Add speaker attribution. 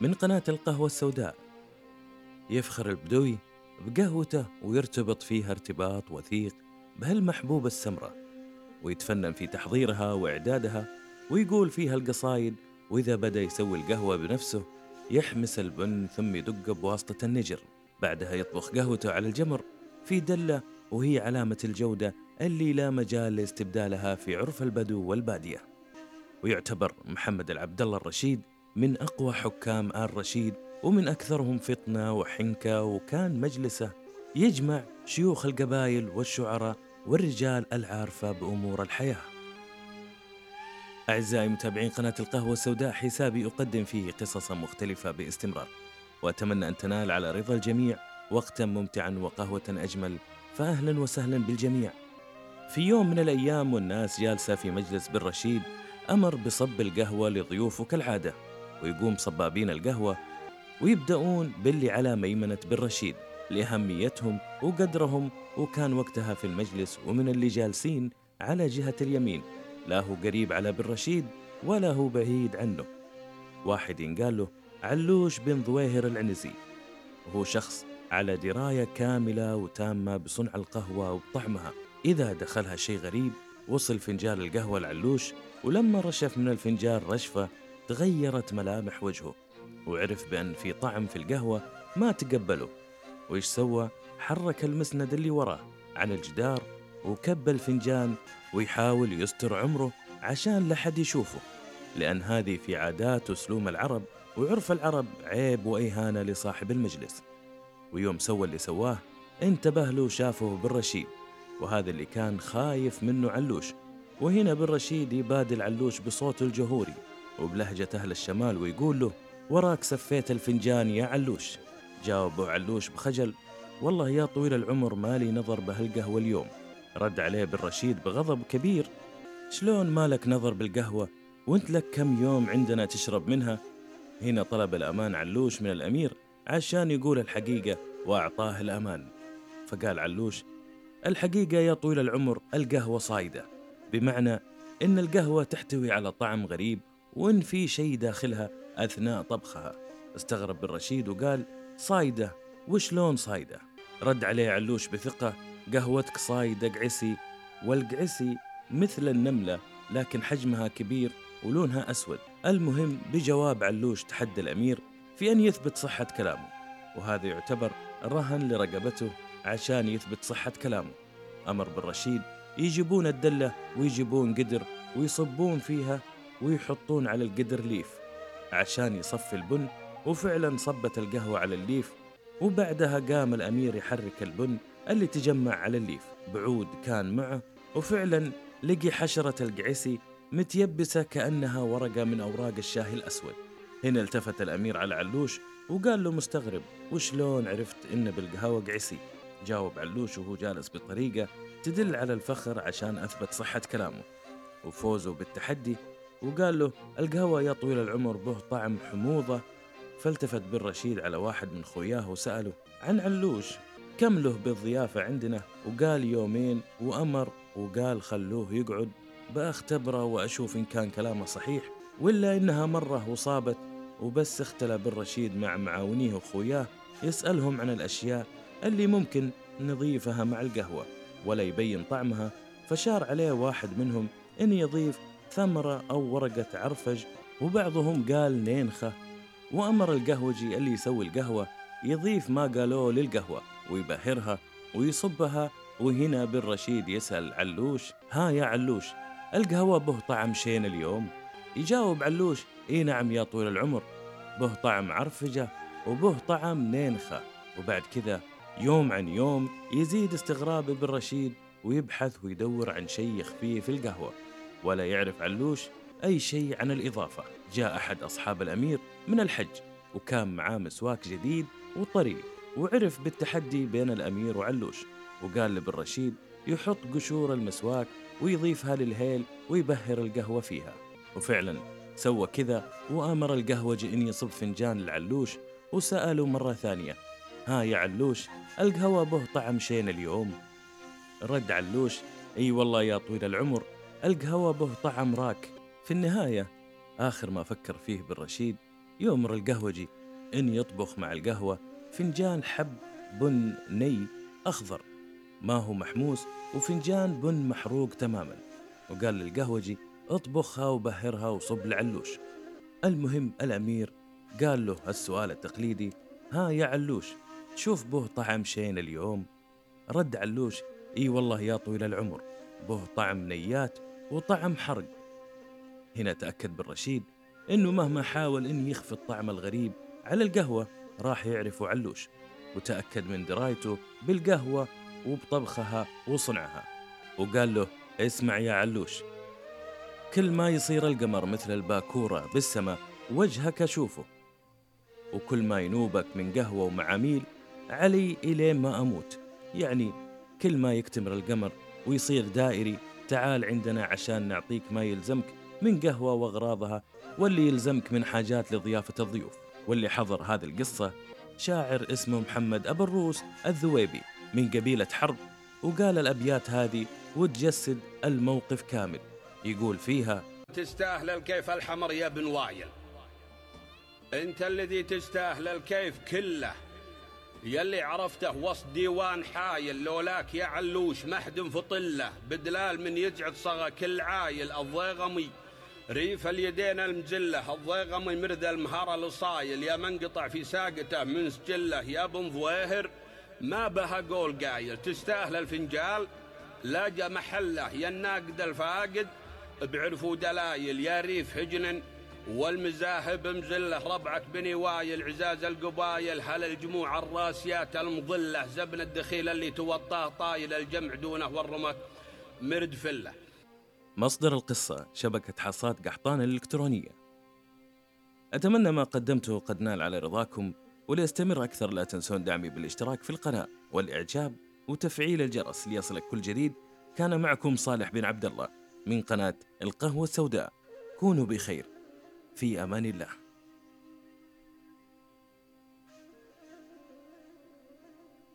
Speaker 1: من قناة القهوة السوداء. يفخر البدوي بقهوته ويرتبط فيها ارتباط وثيق بهالمحبوبة السمرة ويتفنن في تحضيرها وإعدادها ويقول فيها القصايد وإذا بدأ يسوي القهوة بنفسه يحمس البن ثم يدق بواسطة النجر. بعدها يطبخ قهوته على الجمر في دلة وهي علامة الجودة اللي لا مجال لاستبدالها في عرف البدو والبادية. ويعتبر محمد العبد الله الرشيد من أقوى حكام آل رشيد ومن أكثرهم فطنة وحنكة وكان مجلسه يجمع شيوخ القبائل والشعراء والرجال العارفة بأمور الحياة. أعزائي متابعين قناة القهوة السوداء حسابي أقدم فيه قصصا مختلفة باستمرار. وأتمنى أن تنال على رضا الجميع وقتا ممتعا وقهوة أجمل. فأهلا وسهلا بالجميع. في يوم من الأيام والناس جالسة في مجلس بن رشيد أمر بصب القهوة لضيوفه كالعادة ويقوم صبابين القهوة ويبدأون باللي على ميمنة بن رشيد لأهميتهم وقدرهم وكان وقتها في المجلس ومن اللي جالسين على جهة اليمين. لا هو قريب على بن رشيد ولا هو بعيد عنه. واحد ينقال له علوش بن ظويهر العنزي. وهو شخص على دراية كاملة وتامة بصنع القهوة وبطعمها. إذا دخلها شيء غريب وصل فنجان القهوة العلوش ولما رشف من الفنجان رشفة تغيرت ملامح وجهه وعرف بأن في طعم في القهوة ما تقبله. وإيش سوى؟ حرك المسند اللي وراه عن الجدار وكب الفنجان ويحاول يستر عمره عشان لا حد يشوفه لأن هذه في عادات وسلوم العرب وعرف العرب عيب وإهانة لصاحب المجلس. ويوم سوى اللي سواه انتبه له وشافه بالرشيد وهذا اللي كان خايف منه علوش. وهنا بالرشيد يبادل علوش بصوته الجهوري. وبلهجة أهل الشمال ويقول له وراك سفيت الفنجان يا علوش. جاوبه علوش بخجل والله يا طويل العمر مالي نظر بهالقهوة اليوم. رد عليه بالرشيد بغضب كبير شلون مالك نظر بالقهوة؟ وانت لك كم يوم عندنا تشرب منها؟ هنا طلب الأمان علوش من الأمير عشان يقول الحقيقة وأعطاه الأمان. فقال علوش الحقيقة يا طويل العمر القهوة صايدة بمعنى إن القهوة تحتوي على طعم غريب وإن في شيء داخلها أثناء طبخها. استغرب بالرشيد وقال صايدة وشلون صايدة؟ رد عليه علوش بثقة قهوتك صايدة قعسي. والقعسي مثل النملة لكن حجمها كبير ولونها أسود. المهم بجواب علوش تحدى الأمير في أن يثبت صحة كلامه وهذا يعتبر رهن لرقبته عشان يثبت صحة كلامه. أمر بالرشيد يجيبون الدلة ويجيبون قدر ويصبون فيها ويحطون على القدر ليف عشان يصفي البن وفعلا صبت القهوة على الليف وبعدها قام الأمير يحرك البن اللي تجمع على الليف. بعود كان معه وفعلا لقي حشرة القعسي متيبسة كأنها ورقة من أوراق الشاي الأسود. هنا التفت الأمير على علوش وقال له مستغرب وشلون عرفت إن بالقهوة قعسي؟ جاوب علوش وهو جالس بطريقة تدل على الفخر عشان أثبت صحة كلامه. وفوزه بالتحدي وقال له القهوة يا طويل العمر به طعم حموضة. فالتفت بن رشيد على واحد من خوياه وسأله عن علوش. كم له بالضيافة عندنا؟ وقال يومين. وأمر وقال خلوه يقعد. بأختبره وأشوف إن كان كلامه صحيح ولا إنها مرة وصابت. وبس اختلى بن رشيد مع معاونيه وخوياه يسألهم عن الأشياء اللي ممكن نضيفها مع القهوة ولا يبين طعمها. فشار عليه واحد منهم إن يضيف ثمرة أو ورقة عرفج وبعضهم قال نينخة. وأمر القهوجي اللي يسوي القهوة يضيف ما قالوه للقهوة ويبهرها ويصبها وهنا بن رشيد يسأل علوش ها يا علوش القهوة به طعم شين اليوم؟ يجاوب علوش إي نعم يا طويل العمر به طعم عرفجة وبه طعم نينخة. وبعد كذا يوم عن يوم يزيد استغراب بن رشيد ويبحث ويدور عن شيء يخفيه في القهوة. ولا يعرف علوش أي شيء عن الإضافة. جاء أحد أصحاب الأمير من الحج وكان معاه مسواك جديد وطري وعرف بالتحدي بين الأمير وعلوش وقال لابن رشيد يحط قشور المسواك ويضيفها للهيل ويبهر القهوة فيها. وفعلا سوى كذا وأمر القهوجي إن يصب فنجان العلوش وسأله مرة ثانية ها يا علوش القهوة به طعم شين اليوم؟ رد علوش إي والله يا طويل العمر القهوة به طعم راك. في النهاية آخر ما فكر فيه بالرشيد يؤمر القهوجي. إن يطبخ مع القهوة فنجان حب بن ني أخضر. ما هو محموس وفنجان بن محروق تماما. وقال للقهوجي اطبخها وبهرها وصب العلوش. المهم الأمير قال له السؤال التقليدي ها يا علوش تشوف به طعم شين اليوم؟ رد علوش إي والله يا طويل العمر به طعم نيات وطعم حرق. هنا تأكد بالرشيد إنه مهما حاول إن يخفي الطعم الغريب على القهوة راح يعرف علوش وتأكد من درايته بالقهوة وبطبخها وصنعها. وقال له اسمع يا علوش كل ما يصير القمر مثل الباكورة بالسماء وجهك أشوفه. وكل ما ينوبك من قهوة ومعاميل علي إلين ما أموت. يعني كل ما يكتمر القمر ويصير دائري تعال عندنا عشان نعطيك ما يلزمك من قهوة وأغراضها واللي يلزمك من حاجات لضيافة الضيوف. واللي حضر هذه القصة شاعر اسمه محمد أبو الروس الذويبي من قبيلة حرب وقال الأبيات هذه وتجسد الموقف كامل. يقول فيها
Speaker 2: تستاهل الكيف الحمر يا بن وايل. أنت الذي تستاهل الكيف كله. يلي عرفته وسط ديوان حايل لولاك يا علوش محد فطله بدلال من يجعد صغى كل عايل الضيغمي ريف اليدين المجلة الضيغمي مرد المهارة لصايل. يا منقطع في ساقته من سجلة يا بن ظويهر ما بها قول قايل. تستاهل الفنجال لاقى محله. يا الناقد الفاقد بعرفوا دلايل يا ريف هجن والمزاهب مزلة. ربعك بني وايل عزاز القبايل هل الجموع الراسيات المظله زبن الدخيل اللي توطاه طايل الجمع دونه والرمك مرد فلة.
Speaker 1: مصدر القصة شبكة حصاد قحطان الإلكترونية. أتمنى ما قدمته قد نال على رضاكم وليستمر أكثر. لا تنسون دعمي بالاشتراك في القناة والإعجاب وتفعيل الجرس ليصلك كل جديد. كان معكم صالح بن عبد الله من قناة القهوة السوداء. كونوا بخير. في أمان الله.